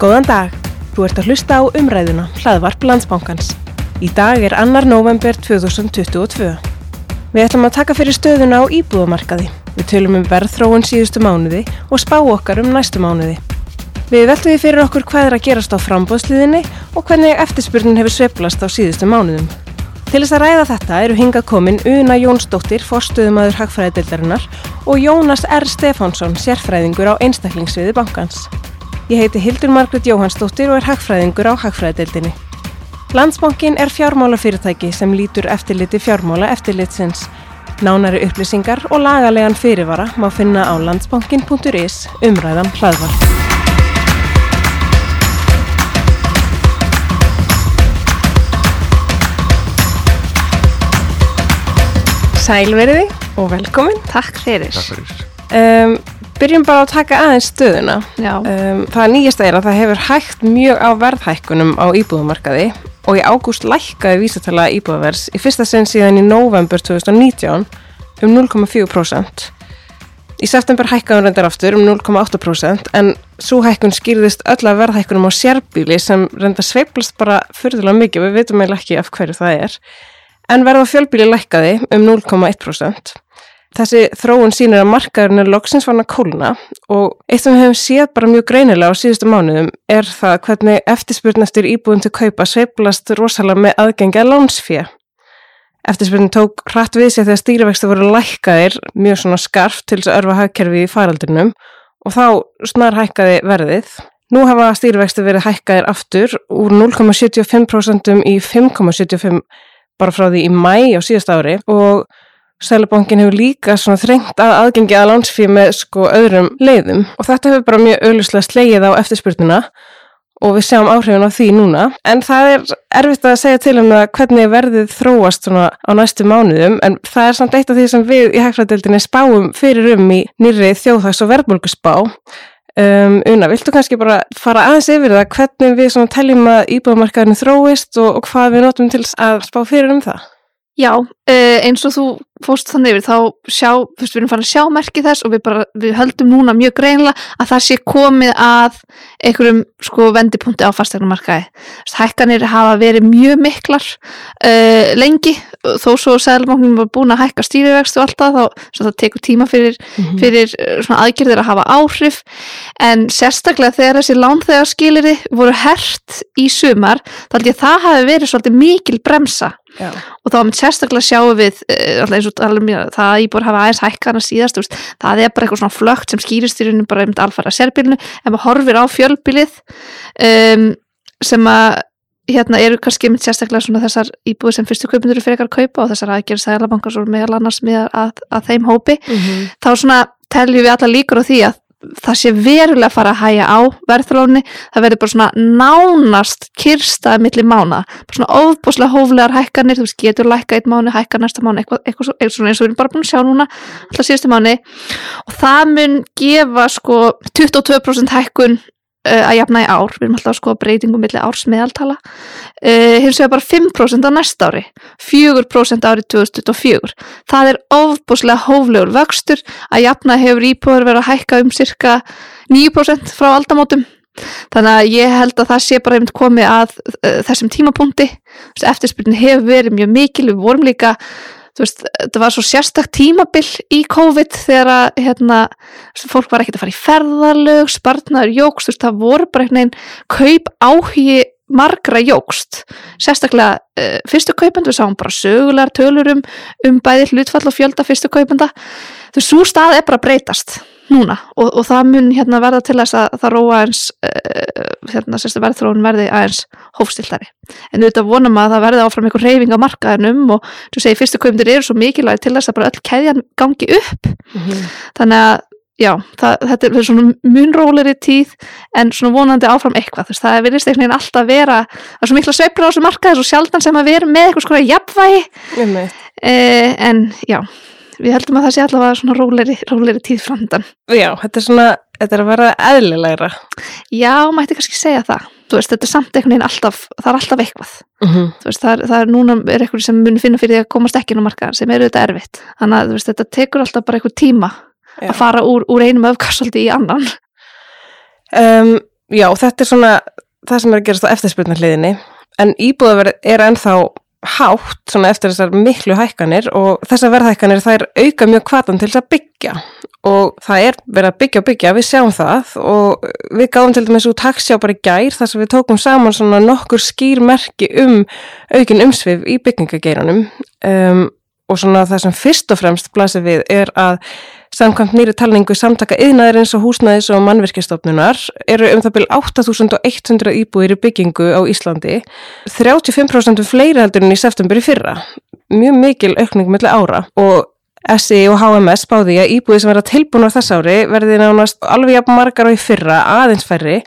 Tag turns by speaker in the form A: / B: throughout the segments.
A: Góðan dag. Þú ert að hlusta á umræðuna, hlaðvarp landsbánkans. Í dag er annar november 2022. Við ætlum að taka fyrir stöðuna á íbúðamarkaði. Við tölum um verðþróun síðustu mánuði og spá okkar um næstu mánuði. Við veltum við fyrir okkur hvað er að gerast á frambóðsliðinni og hvernig eftirspurnin hefur sveplast á síðustu mánuðum. Til þess að ræða þetta eru hinga komin Una Jónsdóttir, forstöðumadur Hagfræðideildarinnar og Jónas R. Stefánsson, sérfræðingur á einstaklingsviði bankans. Ég heiti Hildur Margret Jóhannsdóttir og er hagfræðingur á Hagfræðideildinni. Landsbankin er fjármálafyrirtæki sem lítur eftirliti fjármála eftirlitsins. Nánari upplýsingar og lagalegan fyrirvara má finna á landsbankin.is umræðan hlaðvar. Sælveriði og velkomin.
B: Takk fyrir.
C: Takk fyrir.
A: Um, byrjum bara að taka aðeins stöðuna. Um, það nýjasta er að það hefur hægt mjög á verðhækkunum á íbúðumarkaði og í ágúst lækkaði vísatala íbúðavers í fyrsta sinn síðan í november 2019 um 0,4%. Í september hækkaði hún reyndar aftur um 0,8% en svo hækkun skýrðist öll að verðhækkunum á sérbíli sem reyndar sveiplast bara fyrðulega mikið, við veitum eiginlega ekki af hverju það er. En verða fjölbíli lækkaði um 0,1%. Þessi þróun sínir að markaðurinn er loksins fann að kólna og eitt sem við hefum séð bara mjög greinilega á síðustu mánuðum er það hvernig eftirspurn eftir íbúin til kaupa sveiplast rosalega með aðgengja lánsfjö. Eftirspurnin tók hratt við sér þegar stýrivexti voru lækkaðir mjög svona skarft til þess að örfa hagkerfi í faraldrinum og þá snar hækkaði verðið. Nú hafa stýrivexti verið hækkaðir aftur úr 0,75% í 5,75% bara frá því í mæ á síðast ári og Sælabankin hefur líka svona þrengt að aðgengi að lánsfíð með sko öðrum leiðum. Og þetta hefur bara mjög auðvuslega slegið á eftirspurnina og við sjáum áhrifin á því núna. En það er erfitt að segja til um það hvernig verðið þróast svona á næstu mánuðum en það er samt eitt af því sem við í hægfræðdeildinni spáum fyrir um í nýri þjóðhags og verðbólkusspá um, Una, viltu kannski bara fara aðeins yfir það hvernig við teljum að íbúðamarkaðinu þróist og, og hvað við notum til að spá fyrir um það?
B: Já uh, eins og þú fórst þannig yfir þá sjá, þú veist, við erum farin að sjá merki þess og við bara, við höldum núna mjög greinlega að það sé komið að einhverjum sko vendipunkti á fastegnumarkaði. Hækkanir hafa verið mjög miklar uh, lengi. Þó svo Sæðalbankin var búin að hækka stýrivextu og allt það þá það tekur tíma fyrir, fyrir uh, svona aðgerðir að hafa áhrif. En sérstaklega þegar þessi lánþegar skiliri voru hert í sumar þá held ég að það hafi verið svolítið mikil bremsa
A: Já.
B: og þá með sérstaklega sjáum við alltaf eins og tala um það að íbúr hafa aðeins hækkana síðast, veist, það er bara eitthvað svona flögt sem skýrist í rauninu bara um alfæra sérbílinu, ef maður horfir á fjölbílið um, sem að hérna eru kannski með sérstaklega svona þessar íbúið sem fyrstu kaupundur fyrir ekkar að kaupa og þessar aðgerð sælabankar svo meðal annars með að, að þeim hópi
A: Mhm.
B: þá svona teljum við alla líkur á því að það sé verulega að fara að hæja á verðþróunni, það verður bara svona nánast kyrstaði milli mána bara svona ofbúslega hóflegar hækkanir. Þú veist, getur lækka eitt mánu, hækka næsta mánu eitthvað, eitthvað, eitthvað svona eins og við erum bara búin að sjá núna alltaf síðustu mánu og það mun gefa sko 22% hækkun að jafna í ár, við erum alltaf að skoða breytingum milli árs meðaltala. Uh, hins vegar bara 5% á næsta ári 4% árið 2024 það er ofbúslega hóflegur vöxtur. Að jafna hefur íbúður verið að hækka um cirka 9% frá aldamótum. Þannig að ég held að það sé bara einmitt komið að uh, þessum tímapunkti. Eftirspyrnin hefur verið mjög mikil. Við vorum líka þú veist, þetta var svo sérstakt tímabil í COVID þegar að hérna, fólk var ekkert að fara í ferðarlög spartnaður jógst, þú veist, það voru bara einhvern veginn kaup áhugi margra jógst. Sérstaklega uh, fyrstu kaupenda, við sáum bara sögulegar tölur um, um bæði hlutfall og fjölda fyrstu kaupenda. Þú veist, svo stað er bara breytast núna og, og það mun hérna verða til þess að það róa eins uh, hérna, verðþróun verði aðeins hófstiltari en auðvitað vonum að það verði áfram einhver reyfing á markaðinum og þú segir fyrstu kaupendur eru svo mikilvæg til þess að bara öll keðjan gangi upp.
A: Mhm.
B: þannig að já, það, þetta er svona munróleri tíð en svona vonandi áfram eitthvað. Þess, það er einhvern veginn alltaf vera það er svo mikla sveifla á þessu markaði svo sjaldan sem að vera með eitthvað svona jafnvægi.
A: Einmitt.
B: eh, en já við heldum að það sé allavega svona róleri, róleri tíð framdann
A: Já, þetta er svona, þetta er að vera eðlilegra.
B: já, mætti kannski segja það. Þú veist, þetta er samt einhvern veginn alltaf það er alltaf eitthvað.
A: Mm
B: þú veist, það er, það er núna er eitthvað sem mun finna fyrir því að komast ekki inn á markaðan sem er auðvitað erfitt. Þannig að veist, þetta tekur alltaf bara eitthvað tíma
A: Já.
B: að fara úr, úr einum öfkastaldi í annan.
A: Um, já, þetta er svona það sem er að gerast á eftirspurnarliðinni en íbúðaverð er ennþá hátt svona eftir þessar miklu hækkanir og þessar verðhækkanir þær auka mjög kvatan til þess að byggja. Og það er verið að byggja og byggja, við sjáum það. Og við gáðum til dæmis út taksjá bara í gær þar sem við tókum saman svona nokkur skýrmerki um aukin umsvið í byggingageiranum um, og svona það sem fyrst og fremst blasir við er að samkvæmt nýri talningu samtaka yðnaðurins og húsnæðis og mannverkistofnunar eru um það byrj 8100 íbúir í byggingu á Íslandi 35% fleiri heldur en í september í fyrra. Mjög mikil aukning melli ára. Og SI og HMS báði að íbúið sem verða tilbúinar þess ári verði nánast alveg jafn margar á í fyrra aðeins færri.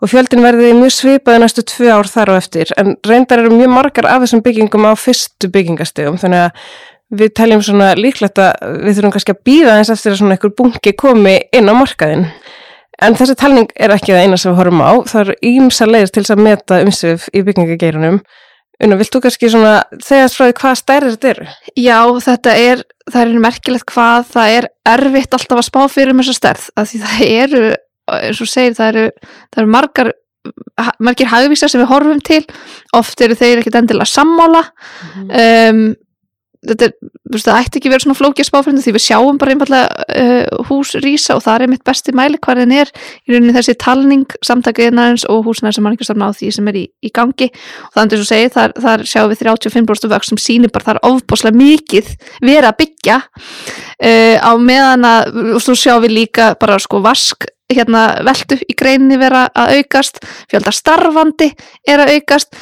A: Og fjöldin verði mjög svipaði næstu tvö ár þar og eftir. En reyndar eru mjög margar af þessum byggingum á fyrstu byggingastegum þannig að við teljum svona líklegt að við þurfum kannski að býða eins eftir að svona einhver bunki komi inn á markaðin. En þessi talning er ekki það eina sem við horfum á. Það eru ímsa leiðir til að meta umsif í byggingageirunum. Una, vilt þú kannski svona segja frá því hvað stærðir þetta eru?
B: Já, þetta er, það er merkilegt hvað það er erfitt alltaf að spá fyrir um þessa stærð. Það eru, eins og segir, það eru, það eru margar margir hagvísar sem við horfum til oft eru þeir ekkert endilega sammála mm -hmm. um, þetta er, veist, það ætti ekki verið svona flókja spáfrindu því við sjáum bara einfallega uh, hús rýsa og það er mitt besti mæli hvað það er í rauninni þessi talning samtakaðinarins og húsnæðar sem manningarstofna á því sem er í, í gangi. Og eins og segið, þar, þar sjáum við 35% vöxt sem sýnir bara þar ofboslega mikið verið að byggja. Uh, á meðan að, og svo sjáum við líka bara sko vask hérna veldu í greinni vera að aukast fjölda starfandi er að aukast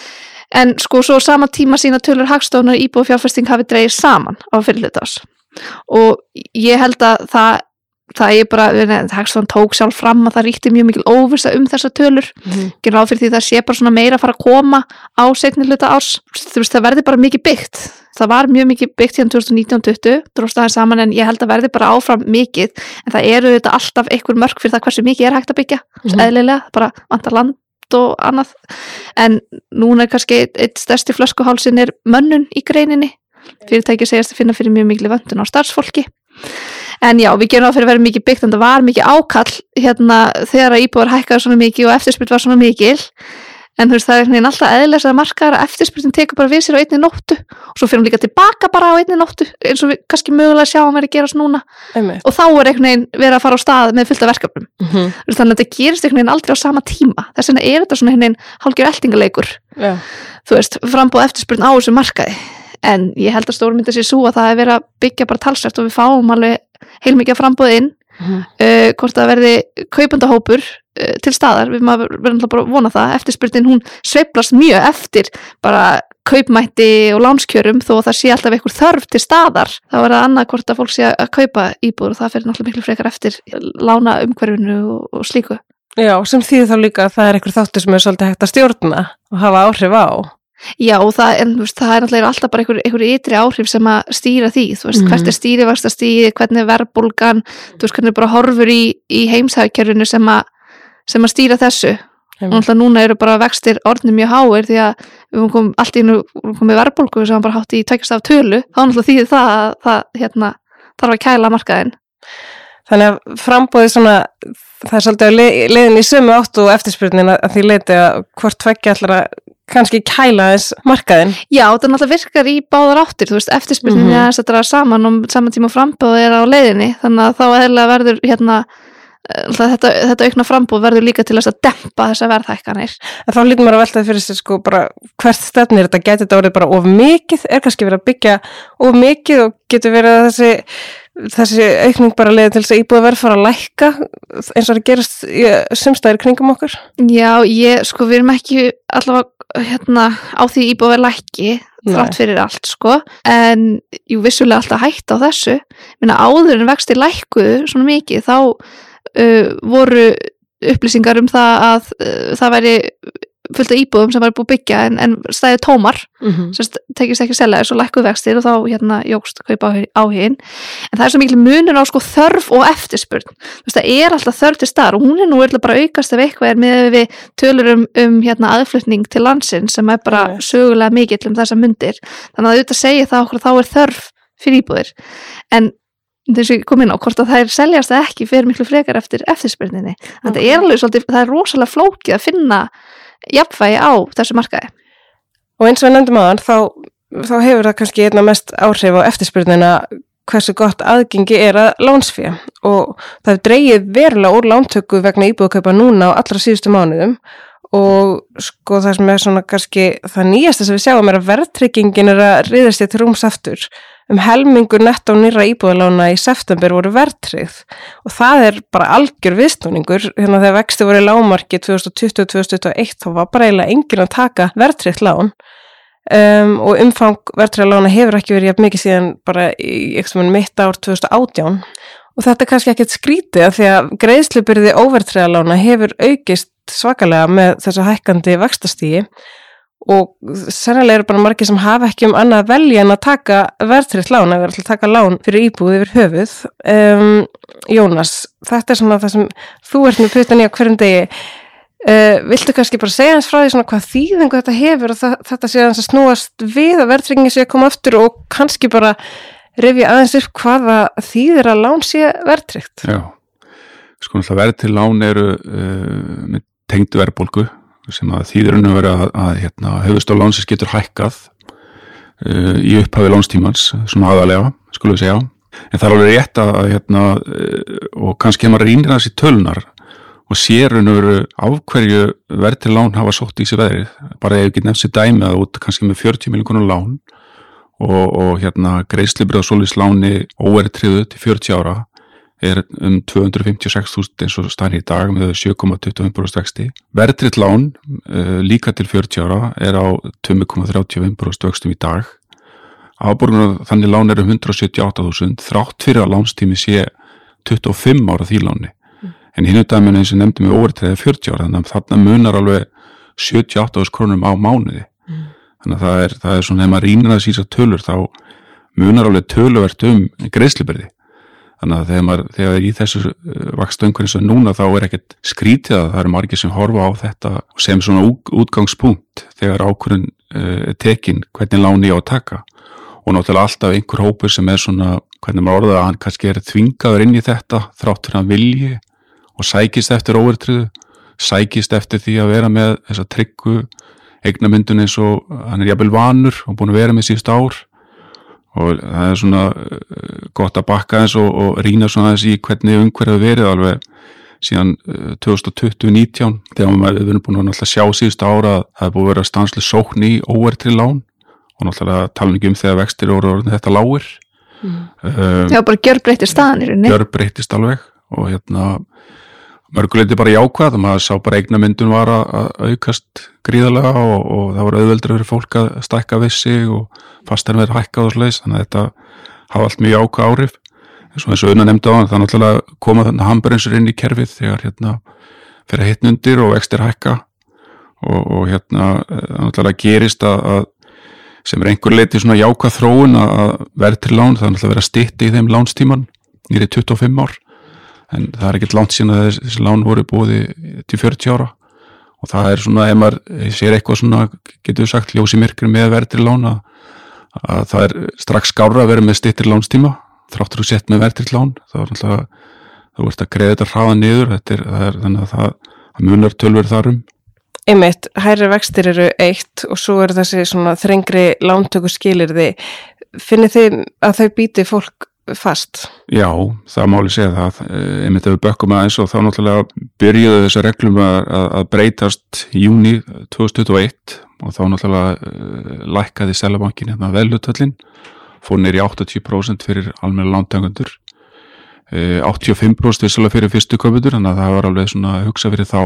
B: en sko svo sama tíma sína tölur hagstofnar íbúið fjárfesting hafi dreyið saman á fyrirlutas og ég held að það það er bara, hagstofn tók sjálf fram að það ríkti mjög mikil óvisa um þessa tölur. Mm -hmm. ekki ráð fyrir því það sé bara svona meira að fara að koma á setni hluta árs. Þú veist það verði bara mikið byggt. Það var mjög mikið byggt hérna 2019-20 dróst það saman en ég held að verði bara áfram mikið. En það eru þetta alltaf einhver mörg fyrir það hversu mikið er hægt að byggja mm -hmm. eðlilega, bara vantar land og annað. En núna er kannski eitt stærsti flöskuhálsin er mönnun í greininni. Fyrirtæki segjast að finna fyrir mjög miklu vöndun á starfsfólki. En já, við gerum á fyrir að vera mikið byggt en það var mikið ákall hérna þegar að íbúar hækkaði svona mikið og eftirspyrt var svona mikil en þú veist það er hérna alltaf eðlæst að markaðar að eftirspyrstin tekur bara við sér á einni nóttu. Og svo fyrir hún líka tilbaka bara á einni nóttu eins og við kannski mögulega sjáum að gera svona og þá er einhvern veginn verið að fara á stað með fullta verkefnum.
A: Mm -hmm.
B: þannig að þetta gerist einhvern veginn aldrei á sama tíma. Þess vegna er þetta svona einhvern veginn hálfgjör eltingaleikur.
A: Já.
B: þú veist, frambúð eftirspurn á þessu markaði. En ég held að stórmynda sér svo að það er verið að byggja bara talsvært og við fáum alveg heilmikið frambúð inn.
A: Mhm.
B: Uh, hvort það verði kaupandahópur uh, til staðar, við verðum alltaf bara að vona það. Eftirspurnin hún sveiflast mjög eftir bara kaupmætti og lánskjörum. Þó að það sé alltaf einhver þörf til staðar þá er það annað hvort að fólk sé að kaupa íbúður og það fyrir náttúrulega miklu frekar eftir lána umhverfinu og, og slíku.
A: Já, sem þýðir þá líka að það er einhver þáttur sem er svolítið hægt að stjórna og hafa áhrif á.
B: Já og það, en, veist, það er náttúrulega alltaf bara einhver, einhver ytri áhrif sem að stýra því þú veist,
A: Mhm.
B: hvert er stýrivasta stíði, hvernig er verbulgan þú veist, hvernig er bara horfur í, í heimshækjörfinu sem, að- sem að stýra þessu. Og náttúrulega núna eru bara vextir orðnum mjög háir því að við komum allt í nú komið verbulgu sem bara hátt í tækast af tölu þá náttúrulega þýðir það að það hérna, þarf að kæla markaðin
A: Þannig að frambóðið svona, það er svolítið le- leiðin í sömu áttu og eftirspurnin að að því leiti að hvort tveggja allar að kannski kæla þess markaðin.
B: Já, það náttúrulega virkar í báðar áttir þú veist, eftirspurninni
A: Mhm.
B: mm -hmm. að saman og saman tíma frambóð er á leiðinni þannig að þá eðlilega verður hérna eh, þetta, þetta aukna frambóð verður líka til að dempa þessa verðhækkanir
A: En þá lítum maður að veltaði fyrir sér sko bara hvert stefnir þetta gæti þetta orðið bara of mikið, er kannski verið að byggja of mikið og getur verið að þessi, þessi aukning bara leiði til þess að íbúið verið fara að lækka eins og það gerast í sumstæðir kringum okkur.
B: Já, ég, sko, við erum ekki allavega hérna á því íbúið lækki
A: Nei.
B: þrátt fyrir allt, sko en jú, vissulega alltaf hægt á þessu minna áður en vexti lækkuðu svona mikið, þá uh, voru upplýsingar um það að uh, það væri fullt af íbúðum sem væri búið byggja en, en stæði tómar
A: Mm -hmm.
B: sem tekist ekki að selja þess og lækkuð vextir og þá hérna jógst kaupa áhugin en það er svo mikil munur á sko þörf og eftirspurn þú veist það er alltaf þörf til staðar og hún er nú öll bara aukast ef eitthvað er með við tölur um, um hérna aðflutning til landsins sem er bara
A: Nei.
B: sögulega mikill um þessa mundir þannig að auðvitað segja það okkur þá er þörf fyrir íbúðir en þess að ég kom inn á hvort að það er seljast ekki fyrir miklu frekar eftir eftirspyrninni þetta
A: Ok.
B: er alveg svolítið, það er rosalega flókið að finna jafnvægi á þessu markaði?
A: Og eins og við nefndum aðan, þá, þá hefur það kannski einna mest áhrif á eftirspyrnina hversu gott aðgengi er að lánsfé. Og það dreigið verulega úr lántöku vegna íbúðkaupa núna á allra síðustu mánuðum. Og sko það sem er svona kannski það nýjasta sem við sjáum er að verðtryggingin er að riðast sér til rúms aftur um helmingur nett á nýra íbúðalána í september voru verðtryggð. Og það er bara algjör viðsnúningur. Hérna þegar vexti voru í lámarki 2020-2021 þá var bara eiginlega enginn að taka verðtryggt lán. Um, og umfang verðtryggða lána hefur ekki verið jafn mikið síðan bara í mitt ár 2018 og þetta er kannski ekkert skrítið af því að greiðslubyrði óverðtryggða lána hefur aukist svakalega með þessu hækkandi vaxtastígi og sennilega eru bara margir sem hafa ekki um annað að velja en að taka verðtrygt lán, vera að taka lán fyrir íbúð yfir höfuð. Um, Jónas, þetta er svona það sem þú ert með putan í á hverjum degi. Uh, viltu kannski bara segja hans frá því svona hvað þýðingu þetta hefur og það, þetta sé að snúast við að verðtryggingi sé að koma aftur og kannski bara rifja aðeins upp hvaða þýðir að lán sé verðtrygt.
C: Já, sko náttúrulega verð til lán eru uh, með tengdu verðbólgu sem að þýðurinn að vera að, að hérna, höfustól lánsins getur hækkað uh, í upphafi lánstímans, svona aðalega, skulum við segja. En það er alveg rétt að, að hérna, uh, og kannski hefur maður rýnir þessi tölunar og sérun veru af hverju verð til lán hafa sótt í sig veðrið. Bara ef ekki nefnst sér dæmi að út kannski með 40 miljonar lán og, og hérna greiðslibrið á solis láni óvertriðu til 40 ára er um 256.000 eins og stærn í dag með 7,25% vexti. Verðtritt lán uh, líka til 40 ára er á 2,35% vextum í dag. Áborgunar þannig lán er um 178.000 þrátt fyrir að lánstími sé 25 ára því láni. En hinn dæminu eins og nefndum við óvertriðið 40 ára þannig að þarna munar alveg 78.000 krónum á mánuði. Þannig að það er, það er svona, ef maður rýnir að sísa tölur þá munar alveg töluvert um greiðslibyrði þannig að þegar, maður, þegar í þessu vakstöngur eins og núna þá er ekkert skrítið að það eru margir sem horfa á þetta sem svona út, útgangspunkt þegar ákvörðun uh, er tekin hvernig láni ég á að taka. Og náttúrulega alltaf einhver hópur sem er svona hvernig maður orðað að hann kannski er þvingaður inn í þetta þrátt fyrir hann vilji og sækist eftir óvertriðu sækist eftir því að vera með þessa tryggu eignamyndun eins og hann er jafnvel vanur og búin að vera með síðust ár og það er svona uh, gott að bakka eins og, og rýna svona þess í hvernig umhverfið verið alveg síðan uh, 2020-19 þegar maður við erum búin að náttúrulega sjá síðust ára að það er búin að vera stanslega sókn í óvertri lán. Og náttúrulega tala ekki um þegar vextir orðin þetta lágir.
A: Mm.
C: um,
B: Já, bara gjör breytir staðan í rauninni.
C: gjör breytist alveg. Og hérna mörguleiti bara jákvæð maður sá bara eignamyndun var að að aukast gríðarlega og, og það var auðveldur fyrir fólk að stækka við sig og fastar verið hækkað og sliðis þannig að þetta hafa allt mjög jákvæð áhrif. Eins og eins og unna nefndi á hann það er náttúrulega koma þannig hamburinsur inn í kerfið þegar hérna fyrir hittn undir og vextir hækka. Og, og hérna eh, það náttúrulega gerist að, að sem er einhver leiti svona jákvæð þróun að að verð til lán, það verið að stytta í þeim lánstíman nýri 25 ár en það er ekkert langt síðan að þessi, lán voru búið til 40 ára. Og það er svona, ef maður sér eitthvað svona, getur við sagt, ljósi myrkri með verð til lán að, að það er strax skára að vera með styttir lánstíma. Þráttur þú sett með verð til lán það er náttúrulega, þú ert að greiða þetta hraða niður, þetta er, er þannig að það, það munar tölver þarum
A: Einmitt, hærri vextir eru eitt og svo eru þessi svona þrengri lántöku skilirði. Finnir þið að þau býti fólk fast?
C: Já, það máli segja það. Eh, einmitt ef við bökkum aðeins og þá náttúrulega byrjuðu þessi reglum að, að breytast júni 2021 og þá náttúrulega uh, lækkaði Sælabankin hérna velhutöllin fór nýri 80% fyrir almenna lántengundur uh, 85% vissulega fyrir fyrstu köpundur þannig að það var alveg svona að hugsa fyrir þá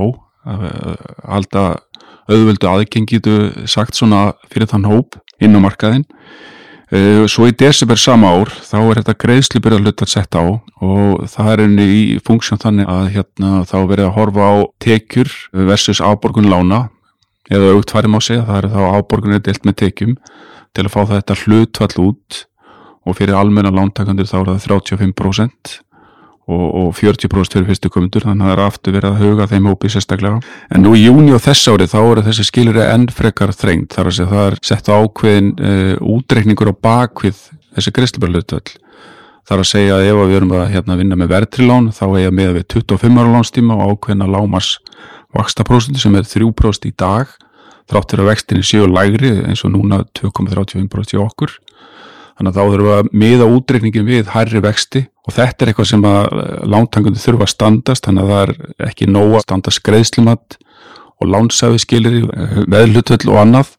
C: að halda auðvöldu aðgengitu sagt svona fyrir þann hóp inn á markaðinn. Uh, Svo í desember sama ár þá er þetta greiðslubyrða hlut að setja á og það er enni í funksjón þannig að hérna þá verið að horfa á tekjur versus áborgun lána. Eða aukt færi má segja, það er þá áborgunir deilt með tekjum til að fá þetta hlutfall út og fyrir almenna lántakandur þá er það 35% og, og 40% fyrir fyrstu komundur þannig að það er aftur verið að huga þeim hópi sérstaklega. En nú í júni og þess árið þá eru þessi skilur enn frekar þrengt þar að það er sett ákveðin uh, útreikningur á bakvið þessi greiðslubærlutöll. Það er að segja að ef við erum að hérna, vinna með verðtrilán þá eiga með við 25 ára lánstíma og ákveðna lámars vakstaprósentu sem er 3% í dag þráttur að vextinni séu lægri eins og núna 2,35% í okkur. Þannig að þá þurfum við að miða útreikningin við hærri vexti og þetta er eitthvað sem að lántangundu þurfa að standast þannig að það er ekki nóg að standast greiðslumat og lánsæfi skilir veðlutöll og annað.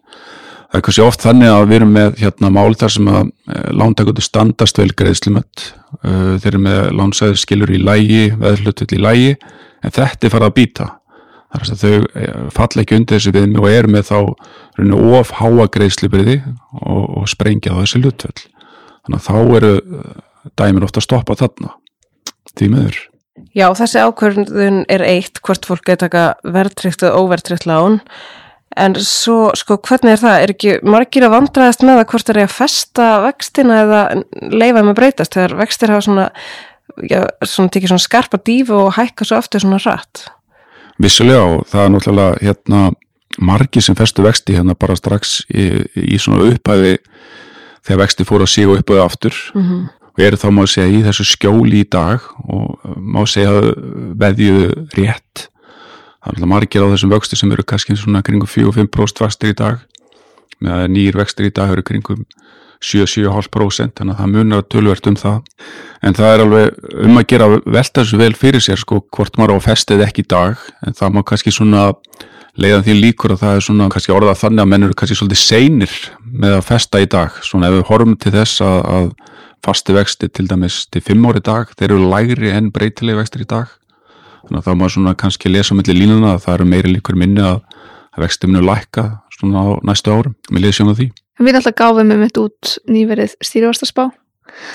C: Það er kannski oft þannig að við erum með hérna mál þar sem að lántakundu standast vel greiðslumött þeir eru með lánsæfi skilur í lægi veðlutöll í lægi en þetta er farið að býta þar að þau falla ekki undir þessi viðmi og eru með þá rauninu of háa greiðslubriði og, og sprengja á þessi lutöll þannig að þá eru dæmir ofta að stoppa þarna því meður
A: Já, þessi ákvörðun er eitt hvort fólk getur taka verðtrykt og óverðtrykt lán en svo, sko, hvernig er það? Er ekki margir að vandraðast með að hvort er að festa vextina eða leifa með breytast þegar vextir hafa svona, já, svona tekið svona skarpa dífu og hækka svo aftur svona rætt?
C: Vissulega og það er náttúrulega hérna margir sem festu vexti hérna bara strax í, í svona upphæfi þegar vexti fór að síga upphæfi aftur. Mm -hmm og eru þá má segja í þessu skjóli í dag og má segja veðju rétt. Það er margir á þessum vöxtu sem eru kannski svona kringum 4-5% vextir í dag. Með að nýjir vextir í dag eru kringum 7-7,5% þannig að það munar tölvert um það. En það er alveg um að gera velta þessu vel fyrir sér sko hvort maður á festið ekki í dag en það má kannski svona leiðan því líkur að það er svona kannski orðað þannig að menn eru kannski svolítið seinir með að festa í dag. Svona ef við horfum til þess að, að fasti vexti til dæmis til 5 ári dag, þeir eru lægri en breytilegi vextir í dag. Þannig að þá maður svona kannski lesa mellir línuna að það eru meiri líkur minni að, að vexti munu lækka svona á næstu árum. Með liðsjónu því.
B: Við alltaf gáfum um þetta út nýverið stýrivastaspá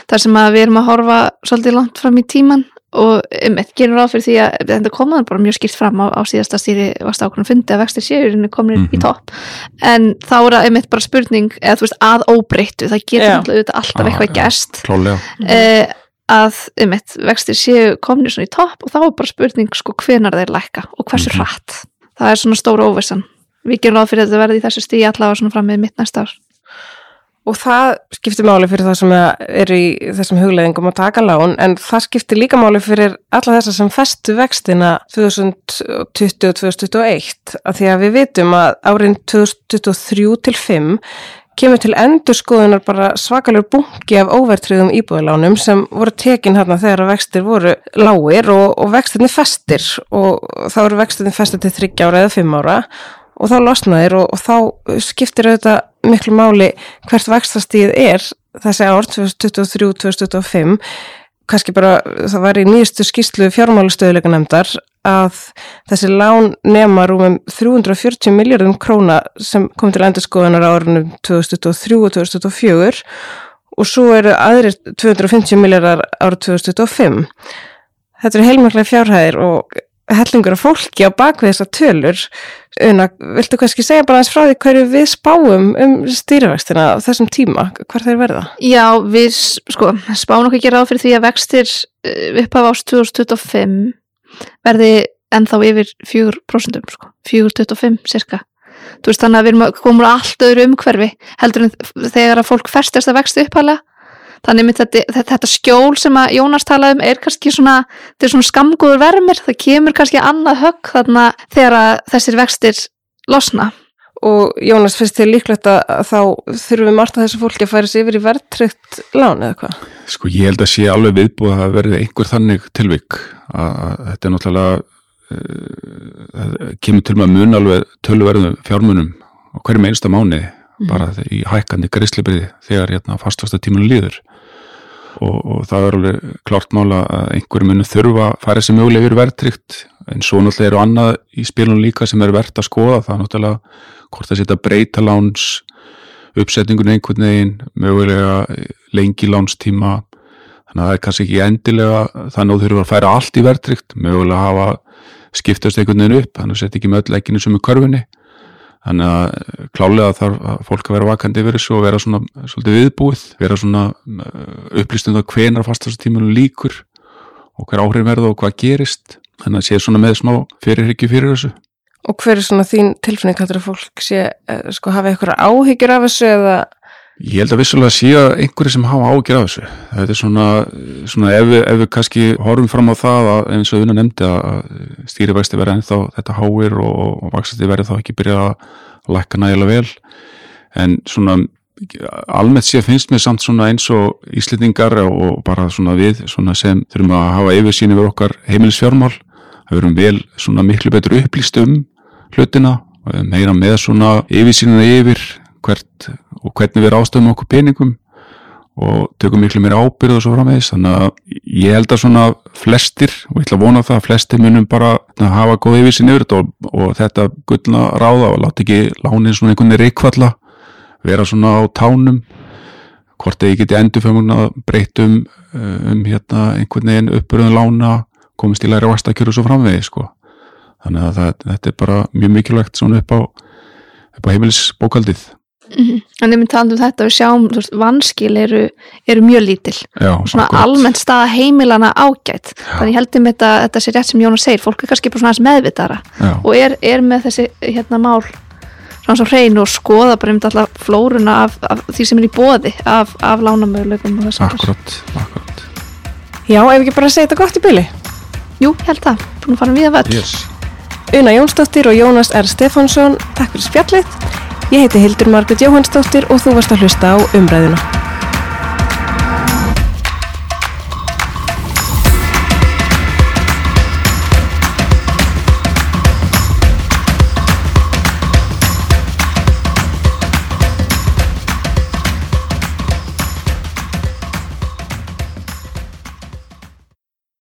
B: þar sem að við erum að horfa svolítið langt fram í tíman og um eitt gerum ráð fyrir því að þetta komaður bara mjög skipt fram á, á síðasta stýri varst ákveðin fundi að vextir séurinni komin mm -hmm. í topp. En þá er það um eitt bara spurning eða þú veist að óbreyttu, það getur yeah. alltaf, alltaf ah, eitthvað gæst
C: ja,
B: eh, að um eitt vextir séu komin í topp og þá er bara spurning sko hvenar þeir lækka og hversu mm -hmm. hratt. Það er svona stóra óvissan. Við gerum ráð fyrir að þetta verði í þessu stíi allavega svona fram með mitt næsta ár
A: Og það skiptir máli fyrir það sem eru í þessum hugleðingum að taka lán en það skiptir líka máli fyrir alla þessar sem festu vextina 2020-2021 að því að við vitum að árin 2023 til 5 kemur til endur skoðunar bara svakalur bungi af óvertriðum íbúðalánum sem voru tekin hérna þegar vextir voru lágir og, og vextinni festir. Og þá eru vextinni festir til 30 ára eða 5 ára og þá losnaðir og, og þá skiptir auðvitað miklu máli hvert vextastíð er þessi ár 2023-2025 kannski bara það var í nýjastu skýrslu fjármálustöðuleika nefndar að þessi lán nema rúmum 340 miljardum króna sem kom til endurskoðunar árunum 2023 og 2024 og svo eru aðrir 250 miljardar árið 2025 þetta eru heilmæklega fjárhæðir og hellingur af fólki á bakvið þessar tölur. Una, viltu kannski segja bara aðeins frá því hverju við spáum um stýrivextina á þessum tíma, hver þeir verða?
B: Já, við sko, spáum okkur ekki ráð fyrir því að vextir eh, upp af ást 2025 verði ennþá yfir 4% sko, 4,25 cirka þú veist þannig að við komum alltaf öðru umhverfi heldur en þegar að fólk festast að vexti upphæðlega þannig að þetta, þetta skjól sem að Jónas talaði um er kannski svona, þetta er svona skamgóður vermir, það kemur kannski annað högg þarna þegar þessir vextir losna.
A: Og Jónas, finnst þið líklegt að þá þurfum við margt að þessu fólki að færa sér yfir í verðtrykt lán eða hvað?
C: Sko ég held að sé alveg viðbúið að verði einhver þannig tilvík að þetta er náttúrulega uh, kemur til með að mun alveg töluverðum fjármunum á hverjum einsta mánu mm. bara í hækkandi greiðslibriði þegar hérna, fastasta tímanu líður. Og, og það er alveg klart mála að einhverju munu þurfa að færa sér mögulega yfir verðtrykt en svo náttúrulega eru annað í spilunum líka sem er verðt að skoða. Það er náttúrulega hvort það setja breyta láns uppsetningun einhvern veginn mögulega lengi lánstíma. Þannig að það er kannski ekki endilega þannig að þú þurfa að færa allt í verðtrykt mögulega hafa skiptast einhvern veginn upp þannig að setja ekki með öll ekkinu sem er körfunni Þannig að klálega þarf fólk að vera vakandi yfir þessu og vera svona svolítið viðbúið, vera svona uh, upplýstum það hvenar fastastímunum líkur og hver áhrif verða og hvað gerist. Þannig að sé svona með smá fyrirhyggju fyrir þessu.
A: Og hver er svona þín tilfinning að fólk sé, eh, sko, hafa eitthvað áhyggjur af þessu eða
C: Ég held að vissulega sé að einhverju sem hafa ágjör af þessu. Þetta er svona, svona ef, við, ef við kannski horfum fram á það að eins og unna nefndi að stýrivægsti verði ennþá þetta háir og, og vaksasti verði þá ekki byrja að lækka nægilega vel. En svona almennt sé finnst mér samt svona eins og íslendingar og bara svona við svona sem þurfum að hafa yfirsýn yfir okkar heimilisfjármál. Það verum vel svona miklu betur upplýst um hlutina, meira með svona yfirsýnina yfir hvert og hvernig við ráðstöfum okkur peningum og tökum miklu mér ábyrð og svo framvegis. Þannig að ég held að svona flestir og ég ætla að vona það að flestir munum bara hafa góð yfir sinni yfir þetta og, og þetta gullna ráða og láta ekki lánin svona einhvern veginn reikvalla vera svona á tánum hvort eða ég geti endurfjönguna breytum um hérna einhvern veginn uppurðun lána komist í læri vastakjör og svo framvegis sko. Þannig að það, þetta er bara mjög mikilvægt svona upp á, á heimilisbókaldið
B: Mm -hmm. En ég myndi tala um þetta og sjáum veist, vanskil eru, eru mjög lítil
C: Já,
B: svona
C: akkurat.
B: almennt staða heimilana ágætt þannig ég heldum þetta, þetta sé rétt sem Jónas segir fólk er kannski bara svona aðeins meðvitara
C: Já.
B: og er, er með þessi hérna mál svona svo hrein og skoða bara um alltaf flóruna af, af því sem er í bóði af, af lánamöguleikum og þess að
C: Akkurat, akkurat
A: Já, ef ekki bara að segja þetta gott í byli.
B: Jú, held það, búin að fara við að völd
C: yes.
A: Una Jónsdóttir og Jónas R. Stefánsson, takk fyrir spjallið. Ég heiti Hildur Margrét Jóhannsdóttir og þú varst að hlusta á umræðuna.